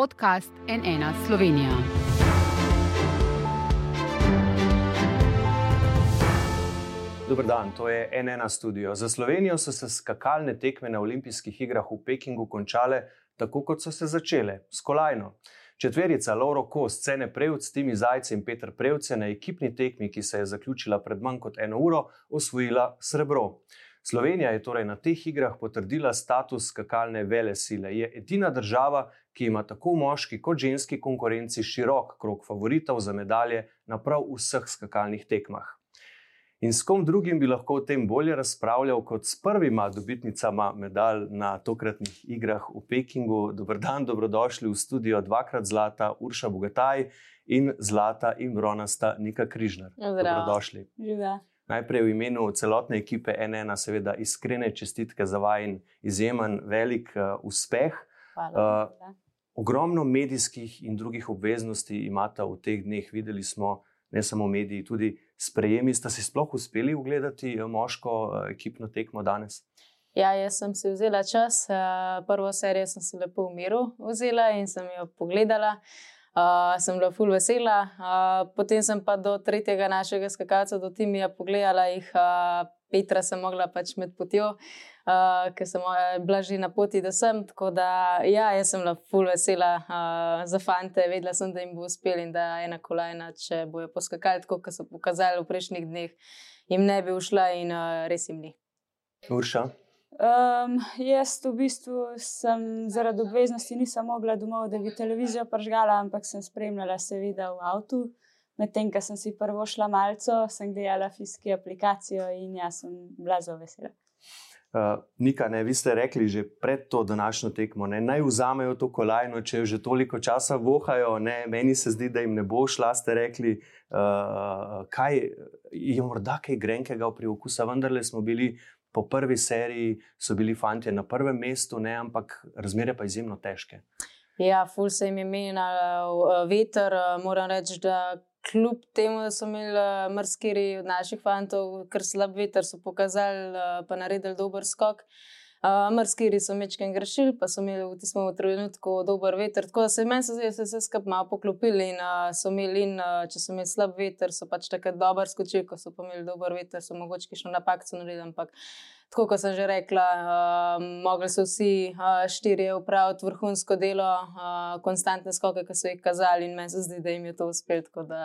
podcast NN Slovenija. Dobro dan, to je NN studio. Za Slovenijo so se skakalne tekme na olimpijskih igrah v Pekingu končale tako, kot so se začele, s kolajno. Četverica Lauro Kos, Cene Prevc, Timi Zajce in Petr Prevce na ekipni tekmi, ki se je zaključila pred manj kot eno uro, osvojila srebro. Slovenija je torej na teh igrah potrdila status skakalne vele sile. Je edina država, ki ima tako moški kot ženski konkurenci širok krok favoritov za medalje na prav vseh skakalnih tekmah. In s kom drugim bi lahko o tem bolje razpravljal kot s prvima dobitnicama medalj na tokratnih igrah v Pekingu. Dobr dan, dobrodošli v studio dvakrat zlata Urša Bogataj in zlata in bronasta Nika Križnar. Dobrodošli. Živa. Najprej v imenu celotne ekipe NN, seveda iskrene čestitke za vajen izjemen, velik uh, uspeh. Hvala. Uh, ogromno medijskih in drugih obveznosti imate v teh dneh, videli smo, ne samo mediji, tudi sprejemi. Ste si sploh uspeli ogledati moško ekipno tekmo danes? Ja, jaz sem si vzela čas. Prvo serijo sem si lepo v miru vzela in sem jo pogledala. Uh, sem bila ful vesela, uh, potem sem pa do tretjega našega skakalca, do Timija, pogledala jih, uh, Petra sem mogla pač med potjo, uh, ker sem bila že na poti, da sem. Tako da, ja, jaz sem bila ful vesela uh, za fante, vedela sem, da jim bo uspel in da ena kolajna, če bojo poskakali tako, kot so pokazali v prejšnjih dneh, jim ne bi ušla in uh, res jim ni. Urša. Um, jaz v bistvu sem zaradi obveznosti nisem mogla domov, da bi televizijo pržgala, ampak sem spremljala seveda v avtu. Medtem, ko sem si prvo šla malce, sem gledala fiski aplikacijo in jaz sem bila zelo vesela. Uh, Nika, ne, vi ste rekli že pred to današnjo tekmo, ne, naj vzamejo to kolajno, če jo že toliko časa vohajo. Ne, meni se zdi, da jim ne bo šla. Ste rekli, uh, kaj je morda kaj grenkega pri okusu, vendarle smo bili po prvi seriji so bili fanti na prvem mestu, ne, ampak razmere pa izjemno težke. Ja, ful se jim je menil veter. Moram reči, da kljub temu, da so imeli mrskiri od naših fantov, ker slab veter, so pokazali, pa naredili dober skok. Uh, Mrskiri so mečken grešili, pa so imeli v tistem trenutku dober veter. Tako da se meni zdi, da so se skupaj malo poklopili in uh, so imeli, in, uh, če so imeli slab veter, so pač tako dobro skočili, ko so imeli dober veter, so mogoče še napako naredili. Ampak tako kot sem že rekla, uh, mogli so vsi uh, štirje upraviti vrhunsko delo, uh, konstantne skoke, ki so jih kazali, in meni se zdi, da jim je to uspelo, tako da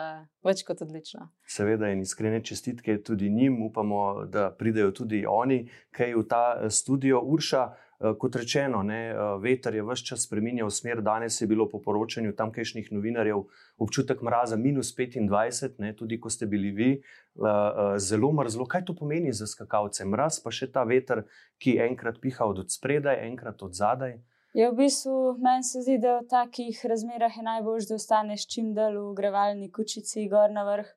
več kot odlično. Seveda, in iskrene čestitke tudi njim, upamo, da pridejo tudi oni, kaj v ta studio Urša. Kot rečeno, ne, veter je vse čas spremenjal smer. Danes je bilo po poročanju tamkajšnjih novinarjev občutek mraza minus 25, ne, tudi ko ste bili vi, zelo mrzlo. Kaj to pomeni za skakalce? Mraz, pa še ta veter, ki enkrat piha od spredaj, enkrat od zadaj. Ja, v bistvu meni se zdi, da v takih razmerah je najbolj, da ostaneš čim dalj v grevalni kučici, gor na vrh.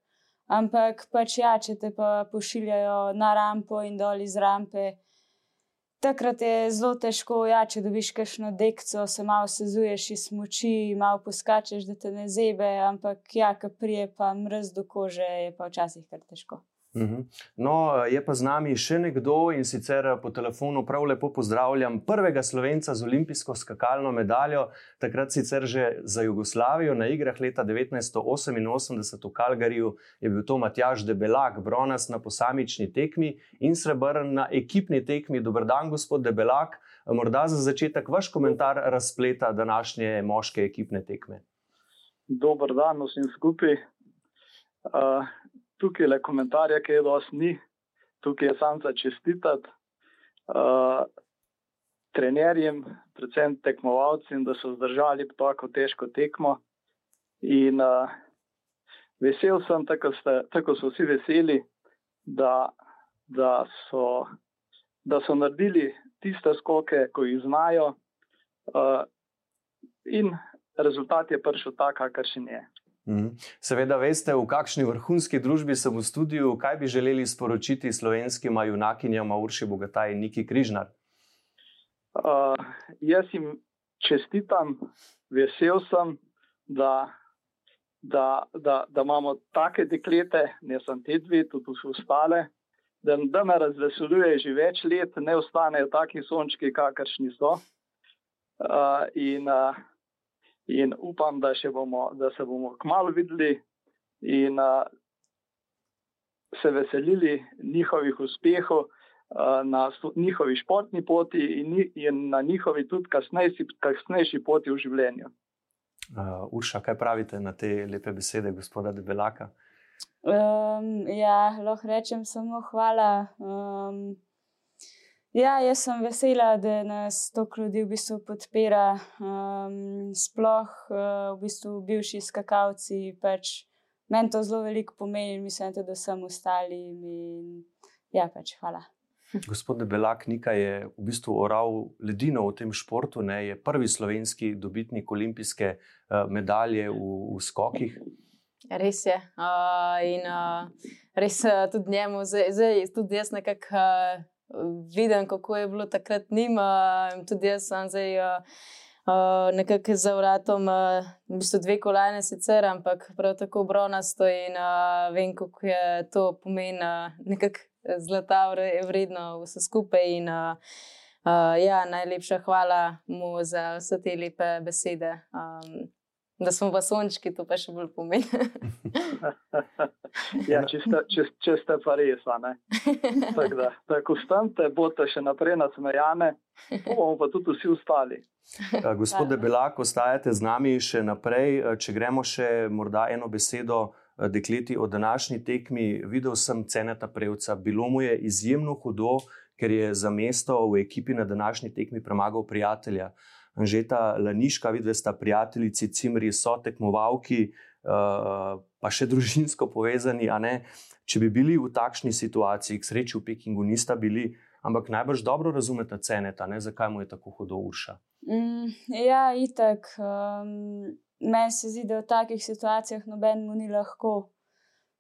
Ampak pač ja, če te pa pošiljajo na rampo in dol iz rampe. Takrat je zelo težko, ja, če dobiš kakšno dekco, se malo sezuješ iz moči, malo poskačeš, da te ne zebe, ampak ja, ki prije pa mrz do kože, je pa včasih kar težko. No, je pa z nami še nekdo in sicer po telefonu prav lepo pozdravljam prvega slovenca z olimpijsko skakalno medaljo, takrat sicer že za Jugoslavijo na igrah leta 1988 v Kalgariju je bil to Matjaš Debelak, bronas na posamični tekmi in srebrn na ekipni tekmi. Dobr dan, gospod Debelak. Morda za začetek vaš komentar razpleta današnje moške ekipne tekme. Dober dan vsem skupaj. Uh, tukaj le komentarje, ki je dosti ni, tukaj je sam za čestitati uh, trenerjem, predvsem tekmovalcem, da so zdržali tako težko tekmo. In uh, vesel sem, tako, ste, tako so vsi veseli, da, da, so, da so naredili tiste skoke, ko jih znajo. Uh, in rezultat je prišel tak, kakršen je. Seveda, veste, v kakšni vrhunski družbi sem v studiu, kaj bi želeli sporočiti slovenskim junakinjam, Urši Bogataj in Niki Križnar? Uh, jaz jim čestitam, vesel sem, da, da, da, da imamo take deklete, ne samo te dve, tudi vse ostale, da, da me razveseljuje že več let, ne ostanejo taki sončki, kakršni so. Uh, in uh, in upam, da, bomo, da se bomo kmalo videli in uh, se veselili njihovih uspehov uh, na njihovi športni poti in, in na njihovi tudi kasnejši, kasnejši poti v življenju. Uh, Urša, kaj pravite na te lepe besede, gospoda Debelaka? Um, ja, lahko rečem samo hvala. Um, Ja, jaz sem vesela, da nas toliko ljudi v bistvu podpira, um, sploh uh, v bistvu bivši skakalci. Pač meni to zelo veliko pomeni in mislim, da vsem ostalim. In, ja, pač hvala. Gospod Belak Nika je v bistvu oral ledino v tem športu, ne? je prvi slovenski dobitnik olimpijske uh, medalje v, v skokih. Res je. Uh, in uh, res uh, tudi njemu, zdaj tudi jaz nekako. Uh, vidim, kako je bilo takrat njima. Tudi jaz sem zdaj uh, nekako za vratom, uh, v bistvu dve kolajne sicer, ampak prav tako bronasto in uh, vem, kako je to pomeni, uh, nekako zlata vredno vse skupaj. In, uh, uh, ja, najlepša hvala mu za vse te lepe besede. Um, Da smo pa sončki, to pa še bolj pomeni. ja, če, ste, če, če ste pa res, tako da, da konstante boste še naprej nasmejane, bomo pa tudi vsi ostali. Eh, gospod Belak, ostajate z nami še naprej. Eh, če gremo še morda eno besedo eh, dekleti o današnji tekmi, videl sem ceneta prevca. Bilo mu je izjemno hudo, ker je za mesto v ekipi na današnji tekmi premagal prijatelja. Anžeta Laniška, vidve sta prijateljici, cimri so tekmovalki, uh, pa še družinsko povezani. Če bi bili v takšni situaciji, k sreči v Pekingu nista bili, ampak najbrž dobro razumete ceneta, ne? zakaj mu je tako hudo urša. Mm, ja, itak. Um, Meni se zdi, da v takih situacijah noben mu ni lahko.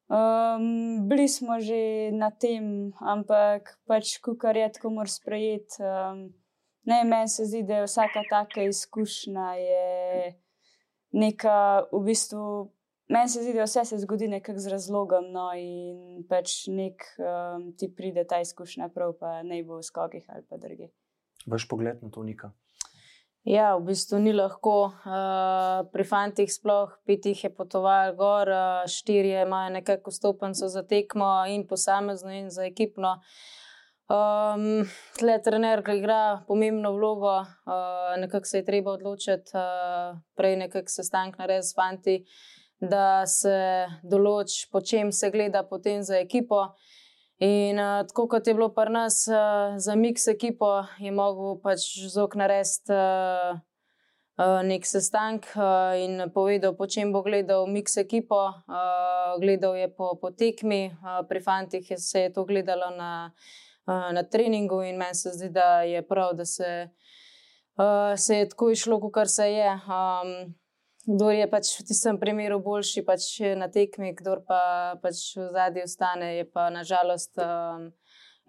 Um, bili smo že na tem, ampak pač, kar je tako, mora sprejeti. Um, Ne, meni se zdi, da je vsaka taka izkušnja neka, v bistvu, meni se zdi, da vse se zgodi nekako z razlogom, no, in pač nek um, ti pride ta izkušnja, prav pa ne bo v skokih ali pa druge. Vaš pogled na to nika. Ja, v bistvu ni lahko. Uh, pri fantih sploh pet jih je potoval gor, uh, štirje imajo nekako stopenco za tekmo in posamezno in za ekipno. Uh, Um, tle trener igra pomembno vlogo, uh, nekako se je treba odločiti, uh, prej nekako sestank narediti s fanti, da se določi, po čem se gleda potem za ekipo. In uh, tako kot je bilo pri nas uh, za Mix ekipo, je mogel pač zok narediti uh, uh, nek sestank uh, in povedal, po čem bo gledal Mix ekipo. Uh, gledal je po, po tekmi, uh, pri fantih je se je to gledalo na na treningu, in meni se zdi, da je prav, da se, uh, se je tako išlo, kot se je. Um, kdo je pač v tistem primeru boljši, pač na tekmi, kdo pa pač v zadnji ostane, je pa nažalost. Um,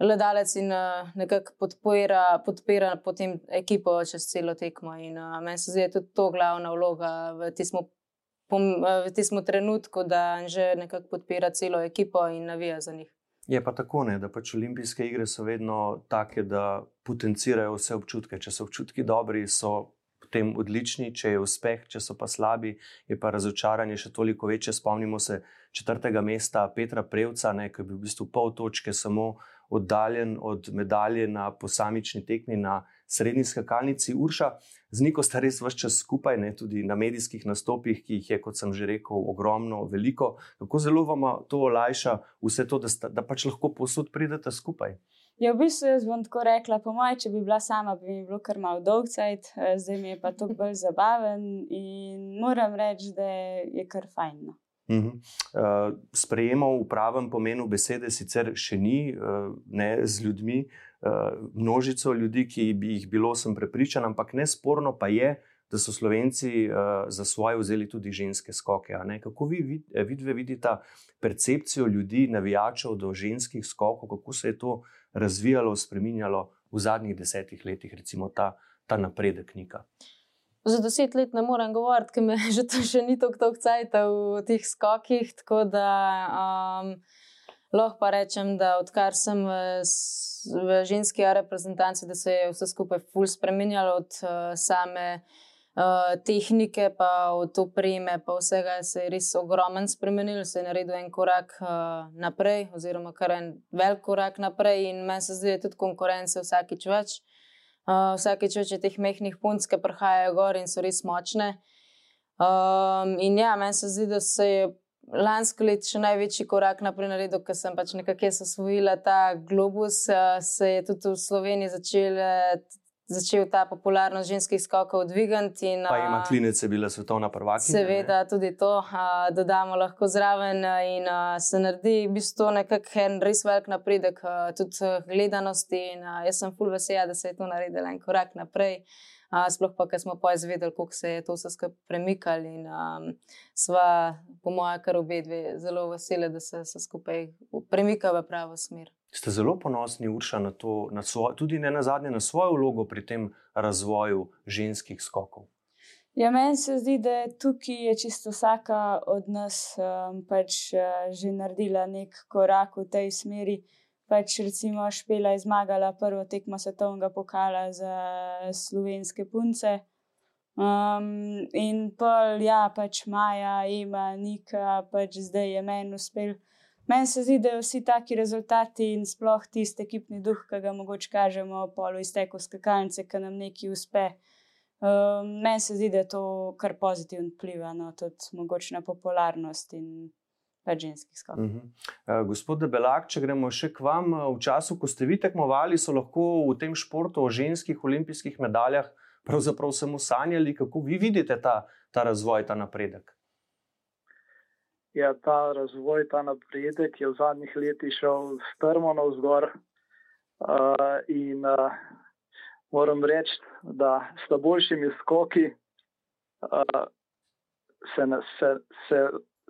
Gledalec in uh, nekako podpira, podpira potem ekipo čez celo tekmo. In uh, meni se zdi, da je tudi to glavna vloga v tistem trenutku, da že nekako podpira celo ekipo in navija za njih. Je pa tako, ne, da pač olimpijske igre so vedno take, da potencirajo vse občutke. Če so občutki dobri, so potem odlični, če je uspeh, če so pa slabi, je pa razočaranje še toliko večje. Spomnimo se četrtega mesta Petra Prevca, ki je bil v bistvu pol točke samo oddaljen od medalje na posamični tekmi na srednji skakalnici. Urša, z Niko sta res vse čas skupaj, ne tudi na medijskih nastopih, ki jih je, kot sem že rekel, ogromno, veliko. Kako zelo vam to olajša, vse to, da, sta, da pač lahko posod pridete skupaj? Ja, v bistvu jaz bom tako rekla, po mojem, če bi bila sama, bi mi bilo kar malo dolg cajt, eh, zdaj mi je pa to bolj zabaven in moram reči, da je kar fajn. Uh -huh. uh, Sprejemov v pravem pomenu besede sicer še ni, uh, ne z ljudmi, uh, množico ljudi, ki bi jih bilo, sem prepričan, ampak nesporno pa je, da so Slovenci uh, za svoje vzeli tudi ženske skoke. Kako vi vidve vidite percepcijo ljudi, navijačev do ženskih skokov, kako se je to razvijalo, spremenjalo v zadnjih desetih letih, recimo ta, ta napredek Nika? Za deset let ne morem govoriti, ker me že to še ni tako dolgo časa v teh skokih. Tako da um, lahko pa rečem, da odkar sem v, v ženski reprezentanci, da se je vse skupaj ful spremenjalo od uh, same Uh, tehnike, pa od opreme, pa vsega se je res ogromen spremenil, se je naredil en korak uh, naprej, oziroma kar en velik korak naprej, in meni se zdi, da je tudi konkurence vsakič več. Uh, vsakič več je teh mehkih punc, ki prihajajo gor in so res močne. Um, in ja, meni se zdi, da se je lansko leto še največji korak naprej naredil, ker sem pač nekako osvojila ta globus, uh, se je tudi v Sloveniji začel začel ta popularnost ženskih skokov dvigati. Pa ima klinice, bila svetovna prvakinja. Seveda, ne? tudi to a, dodamo lahko zraven in a, se naredi v bistvu nekakšen res velik napredek, a, tudi gledanosti. In, a, jaz sem full vesela, da se je to naredilo en korak naprej. A, sploh pa, ker smo pa izvedeli, kako se je to vse skupaj premikalo. In um, sva, po mojem, kar obe dve, zelo vesele, da se vse skupaj premika v pravo smer. Ste zelo ponosni, Urša, na to, na svoj, tudi ne na zadnje, na svojo vlogo pri tem razvoju ženskih skokov. Ja, meni se zdi, da je tukaj je čisto vsaka od nas um, pač, uh, že naredila nek korak v tej smeri. Pač, recimo, Špela je zmagala prvo tekmo svetovnega pokala za slovenske punce. Um, in pol, ja, pač Maja, Ema, Nika, pač zdaj je meni uspel. Meni se zdi, da vsi taki rezultati in sploh tisti ekipni duh, ki ga mogoče kažemo polo izteku skakalnice, ki nam nekaj uspe. Um, meni se zdi, da to kar pozitivno vpliva no, tudi mogoče na popularnost in pa ženskih skokov. Uh -huh. uh, gospod Debelak, če gremo še k vam, v času, ko ste vi tekmovali, so lahko v tem športu o ženskih olimpijskih medaljah pravzaprav samo sanjali, kako vi vidite ta, ta razvoj, ta napredek je ta razvoj, ta napredek v zadnjih letih šel strmo navzgor. Uh, in uh, moram reči, da s boljšimi skoki uh, se, se, se,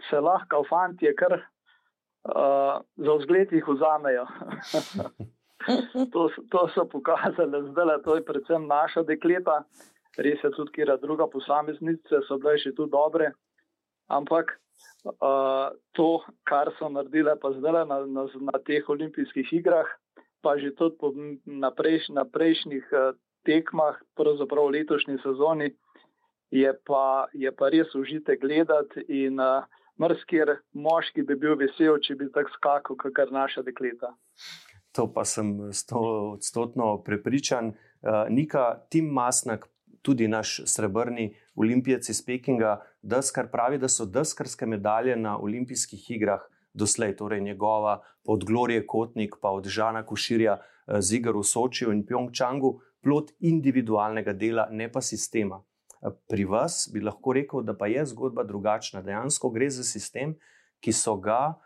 se lahko fanti, kar uh, za vzgled jih vzamejo. to, to so pokazali, zdaj le to je predvsem naša dekleta, res je tudi, kjer druga posameznica, so bile še tu dobre. Ampak uh, to, kar so naredile, pa zdaj na, na, na teh olimpijskih igrah, pa že tudi po, na, prejš, na prejšnjih uh, tekmah, pravzaprav v letošnji sezoni, je pa, je pa res užite gledati. In uh, mrskir moški bi bil vesel, če bi tako skakal, kot naša dekleta. To pa sem sto odstotno prepričan. Uh, Nika, Tim Masnak, tudi naš srebrni olimpijec iz Pekinga, deskar pravi, da so deskarske medalje na olimpijskih igrah doslej, torej njegova, od Glorije Kotnik, pa od Žana Koširja eh, z igr v Sočiju in Pjongčangu, plot individualnega dela, ne pa sistema. Pri vas bi lahko rekel, da pa je zgodba drugačna. Dejansko gre za sistem, ki so ga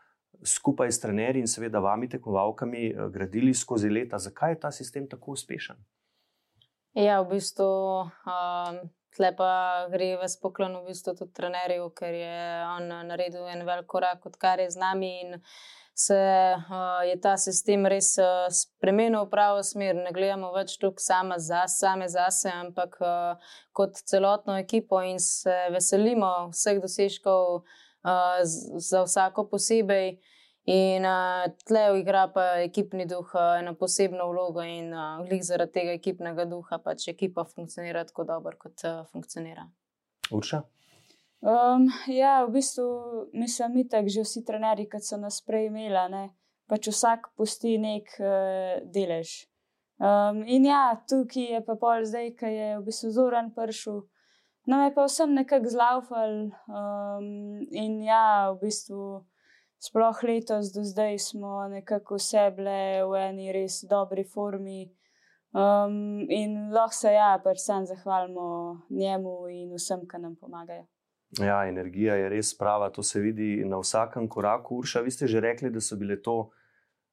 skupaj s trenerji in seveda vami, tekmovalkami, eh, gradili skozi leta. Zakaj je ta sistem tako uspešen? Ja, v bistvu um, tle pa gre v spoklon v bistvu tudi trenerju, ker je on naredil en velik korak, odkar je z nami in se uh, je ta sistem res uh, spremenil v pravo smer. Ne gledamo več tukaj sama za same zase, ampak uh, kot celotno ekipo in se veselimo vseh dosežkov uh, za vsako posebej. In uh, tle igra pa ekipni duh uh, eno posebno vlogo, in uh, zaradi tega ekipnega duha pač ekipa funkcionira tako dobro, kot uh, funkcionira. Urša? Um, ja, v bistvu mislim, da že vsi trenerji, ki so nas prejmeli, pač vsak pusti nek uh, delež. Um, in ja, tukaj je pa pol zdaj, ki je v bistvu zoren pršil. No, je pa vsem nekako zlaufal. Um, in ja, v bistvu sploh letos do zdaj smo nekako vse bile v eni res dobri formi. Um, in lahko se ja, pač sam zahvalimo njemu in vsem, ki nam pomagajo. Ja, energija je res prava, to se vidi na vsakem koraku. Urša, vi ste že rekli, da so bile to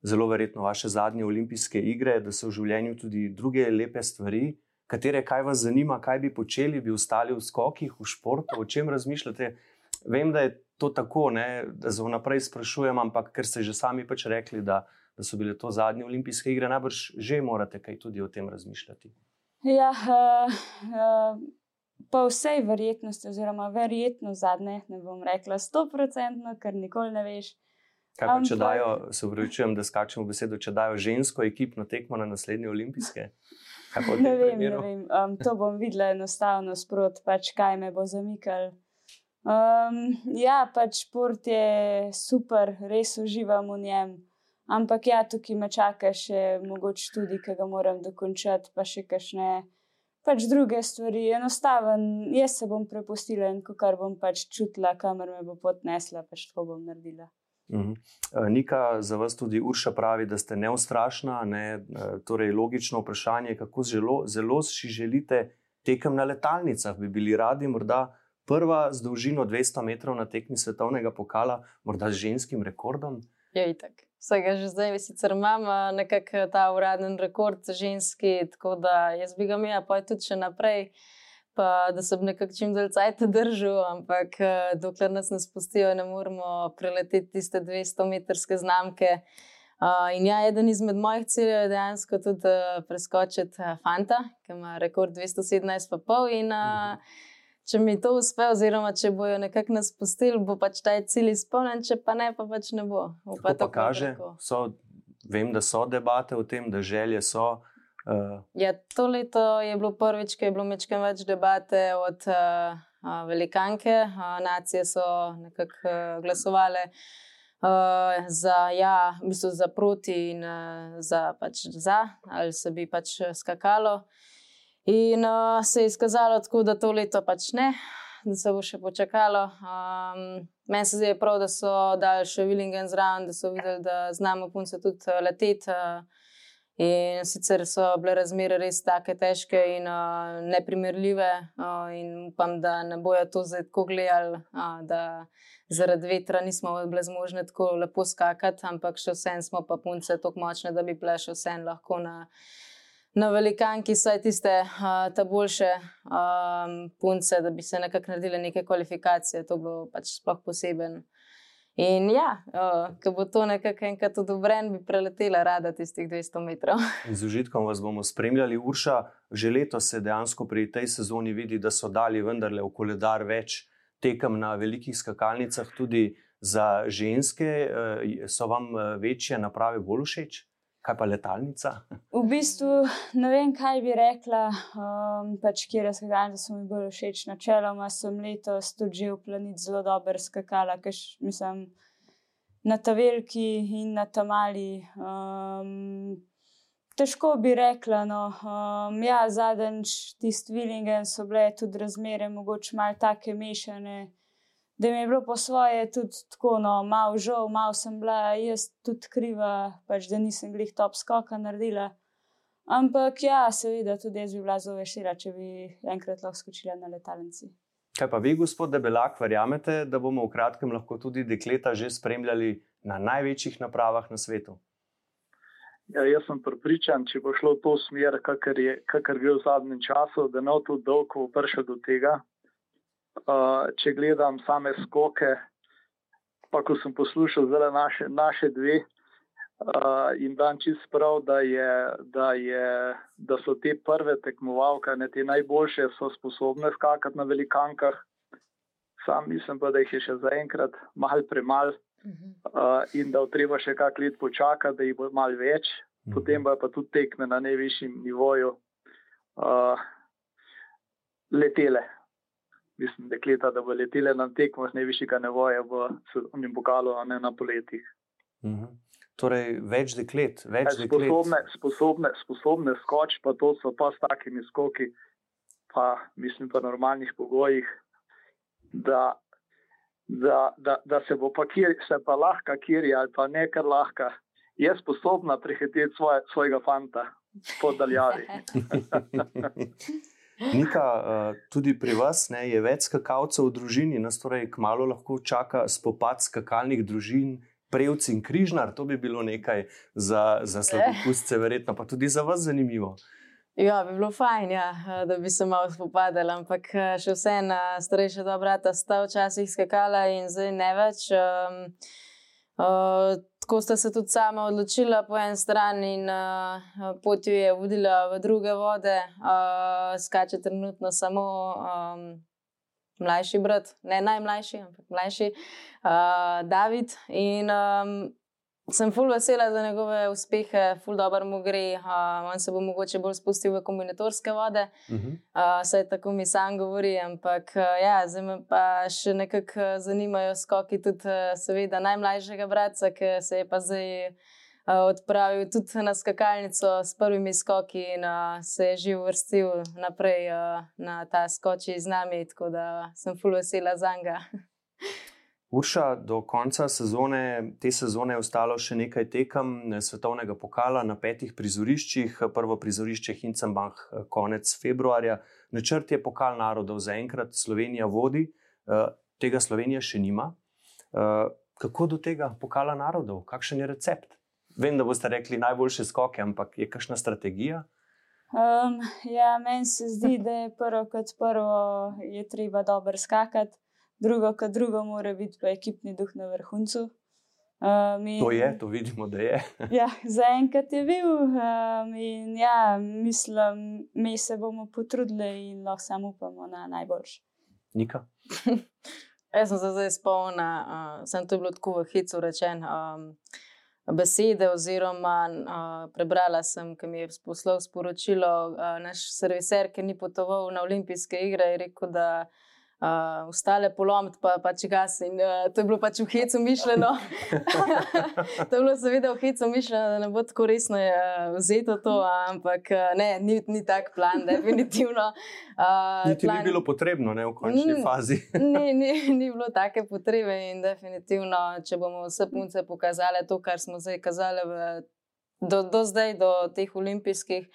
zelo verjetno vaše zadnje olimpijske igre, da so v življenju tudi druge lepe stvari. Katere, kaj vas zanima, kaj bi počeli, bi ostali v skokih, v športu, o čem razmišljate? Vem, da je to tako, ne, da se vnaprej sprašujem, ampak ker ste že sami pač rekli, da, da so bile to zadnje olimpijske igre, najbrž že morate kaj tudi o tem razmišljati. Ja, uh, uh, po vsej verjetnosti, oziroma verjetno zadnje, ne bom rekla stoprocentno, ker nikoli ne veš. Kaj pa, če dajo, se upravičujem, da skačemo besedo, če dajo žensko ekipno tekmo na naslednje olimpijske? Ne vem, ne vem. Um, to bom videla enostavno sprot, pač kaj me bo zamikal. Um, ja, pač šport je super, res uživam v njem. Ampak ja, tukaj me čaka še mogoče tudi, ki ga moram dokončati, pa še kakšne pač druge stvari. Enostaven, jaz se bom prepustila in ko kar bom pač čutila, kamor me bo potnesla, pač to bom naredila. Uhum. Nika, za vas tudi Urša pravi, da ste neustrašna. Ne? Torej, logično vprašanje, kako zelo, zelo si želite tekem na letalnicah. Bi bili radi morda prva z dolžino 200 metrov na tekmi svetovnega pokala, morda z ženskim rekordom? Ja, itak. Vsega že zdaj, sicer imam nekako ta uraden rekord ženski, tako da jaz bi ga imel, pa je tudi še naprej, pa da se bi nekako čim dalj cajt držal, ampak dokler nas ne spustijo, ne moremo preleteti tiste 200-metrske znamke. Uh, in ja, eden izmed mojih ciljev je dejansko tudi uh, preskočiti uh, Fanta, ki ima rekord 217,5 in uh, če mi to uspe, oziroma če bojo nekako nas pustili, bo pač ta cilj izpolnjen, če pa ne, pa pač ne bo. Pa to kaže. So, vem, da so debate o tem, da želje so. Uh... Ja, to leto je bilo prvič, ki je bilo mečkaj več debate od uh, uh, velikanke. Uh, nacije so nekako uh, glasovale. Uh, za, ja, v bistvu za proti in uh, za, pač za, ali se bi pač skakalo. In uh, se je izkazalo tako, da to leto pač ne, da se bo še počakalo. Um, meni se zdi prav, da so dali še Willingen zraven, da so videli, da znamo punce tudi uh, leteti. Uh, in sicer so bile razmere res tako težke in uh, neprimerljive, uh, in upam, da ne bojo to zdaj tako gledali, uh, da zaradi vetra nismo bile zmožne tako lepo skakati, ampak še vsem smo pa punce tako močne, da bi bile še vsem lahko na na velikanki, saj tiste uh, ta boljše um, punce, da bi se nekako naredile neke kvalifikacije, to bo pač sploh poseben. In ja, uh, ko bo to nekako enkrat odobren, bi preletela rada tistih 200 metrov. In z užitkom vas bomo spremljali, Urša. Že letos se dejansko pri tej sezoni vidi, da so dali vendarle v koledar več tekem na velikih skakalnicah, tudi za ženske. So vam večje naprave bolj všeč? Kaj pa letalnica? V bistvu ne vem, kaj bi rekla, um, pač kje razgledam, da so mi bolj všeč. Načeloma sem letos tudi že v planet zelo dobro skakala, ker mislim na ta veliki in na ta mali. Um, težko bi rekla, no, um, ja, zadnjič tisti Willingen so bile tudi razmere, mogoče malo take mešane da mi je bilo po svoje tudi tako, no, malo žal, malo sem bila jaz tudi kriva, pač, da nisem glih top skoka naredila. Ampak ja, seveda, tudi jaz bi bila zelo vesela, če bi enkrat lahko skočila na letalnici. Kaj pa vi, gospod Debelak, verjamete, da bomo v kratkem lahko tudi dekleta že spremljali na največjih napravah na svetu? Ja, jaz sem pripričan, če bo šlo v to smer, kakor je, kakor je v zadnjem času, da ne bo to dolgo prišlo do tega, Uh, če gledam same skoke, pa ko sem poslušal zelo naše, naše dve uh, in dan čist prav, da, je, da, je, da so te prve tekmovalke, ne te najboljše, so sposobne skakati na velikankah. Sam mislim pa, da jih je še zaenkrat malo premalo uh, in da treba še kak let počakati, da jih bo malo več, potem pa tudi tekme na najvišjem nivoju uh, letele mislim, dekleta, da bo letele na tekmah najvišjega nevoja v svetovnem pokalu, a ne na poletjih. Mhm. Torej, več deklet, več deklet. Sposobne, sposobne, sposobne skoči, pa to so pa s takimi skoki, pa mislim, pa normalnih pogojih, da, da, da, da se bo pa kjer, se pa lahko kjer ali pa nekaj lahko, je sposobna prehiteti svoje, svojega fanta podaljavi. Nika, eh, tudi pri vas ne, je več skakalcev v družini, nas torej kmalo lahko čaka spopad skakalnih družin, prejvci in križnar. To bi bilo nekaj za, za slabopustce, verjetno pa tudi za vas zanimivo. Ja, bi bilo fajn, ja, da bi se malo spopadali, ampak eh, še vseeno, starejša dva brata sta včasih skakala in zdaj ne več. Um, uh, tako sta se tudi sama odločila po eni strani in uh, pot jo je vodila v druge vode, uh, skače trenutno samo um, mlajši brat, ne najmlajši, ampak mlajši, uh, David. In um, sem ful vesela za njegove uspehe, ful dobro mu gre. Uh, on se bo mogoče bolj spustil v kombinatorske vode, uh -huh. uh, saj tako mi sam govori. Ampak uh, ja, zdaj me pa še nekako zanimajo skoki tudi, uh, seveda, najmlajšega brata, ki se je pa zdaj. Uh, odpravil tudi na skakalnico s prvimi skoki in uh, se je že uvrstil naprej uh, na ta skoči z nami, tako da sem ful vesela za njega. Urša, do konca sezone, te sezone je ostalo še nekaj tekem svetovnega pokala na petih prizoriščih. Prvo prizorišče Hincenbach konec februarja. Načrt je pokal narodov, zaenkrat Slovenija vodi, eh, tega Slovenija še nima. Eh, kako do tega pokala narodov, kakšen je recept? Vem, da boste rekli najboljše skoke, ampak je kakšna strategija? Um, ja, meni se zdi, da je prvo kot prvo, je treba dobro skakati drugo, kot drugo, mora biti pa ekipni duh na vrhuncu. Um, in, to je, to vidimo, da je. ja, Zaenkrat je bil um, in ja, mislim, mi se bomo potrudili in lahko samo upamo na najboljši. Nika. Jaz sem se zdaj spomnila, uh, sem to bilo tako v hicu rečen. Um, Besede, oziroma uh, prebrala sem, ki mi je poslal sporočilo, uh, naš serviser, ki ni potoval na olimpijske igre, je rekel, da uh, uh, ostale polomiti, pa, pa če gas. In uh, to je bilo pač v hecu mišljeno. to je bilo seveda v hecu mišljeno, da ne bo tako resno uh, vzeto to, ampak uh, ne, ni, ni tak plan, definitivno. Uh, Niti plan... ni bilo potrebno, ne v končni mm, fazi. ni, ni, ni bilo take potrebe in definitivno, če bomo vse punce pokazali to, kar smo zdaj kazali v, do, do zdaj, do teh olimpijskih.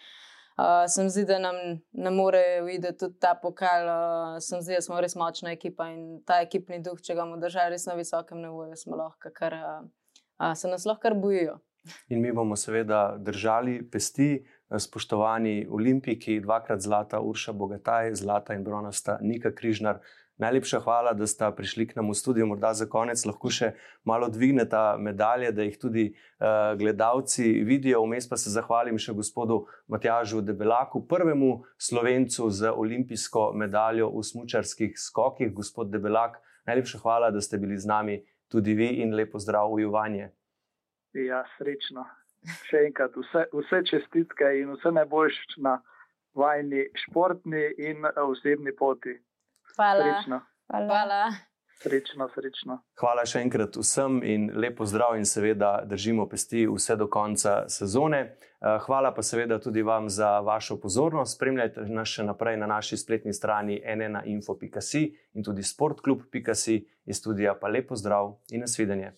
Uh, sem zdi, da nam ne more uiti tudi ta pokal. Uh, sem zdi, da smo res močna ekipa in ta ekipni duh, če ga bomo držali res na visokem nivoju, smo lahko, kar uh, uh, se nas lahko bojijo. In mi bomo seveda držali pesti, spoštovani olimpiki, dvakrat zlata, Urša Bogataj, zlata in bronasta Nika Križnar. Najlepša hvala, da ste prišli k nam v studio. Morda za konec lahko še malo dvignete medalje, da jih tudi uh, gledalci vidijo. Vmes pa se zahvalim še gospodu Matjažu Debelaku, prvemu slovencu z olimpijsko medaljo v smočarskih skokih. Gospod Debelak, najlepša hvala, da ste bili z nami tudi vi in lepo zdrav v Juvanje. Ja, srečno. Še enkrat vse, vse čestitke in vse najboljše na vajni športni in osebni poti. Hvala. Srečno. Hvala. Hvala. Srečno, srečno. Hvala še enkrat vsem in lepo zdrav, in seveda držimo pesti vse do konca sezone. Eh, hvala pa seveda tudi vam za vašo pozornost. Spremljajte nas še naprej na naši spletni strani nnainfo.si in tudi sportklub.si iz studija. Pa lepo zdrav in nasvidenje.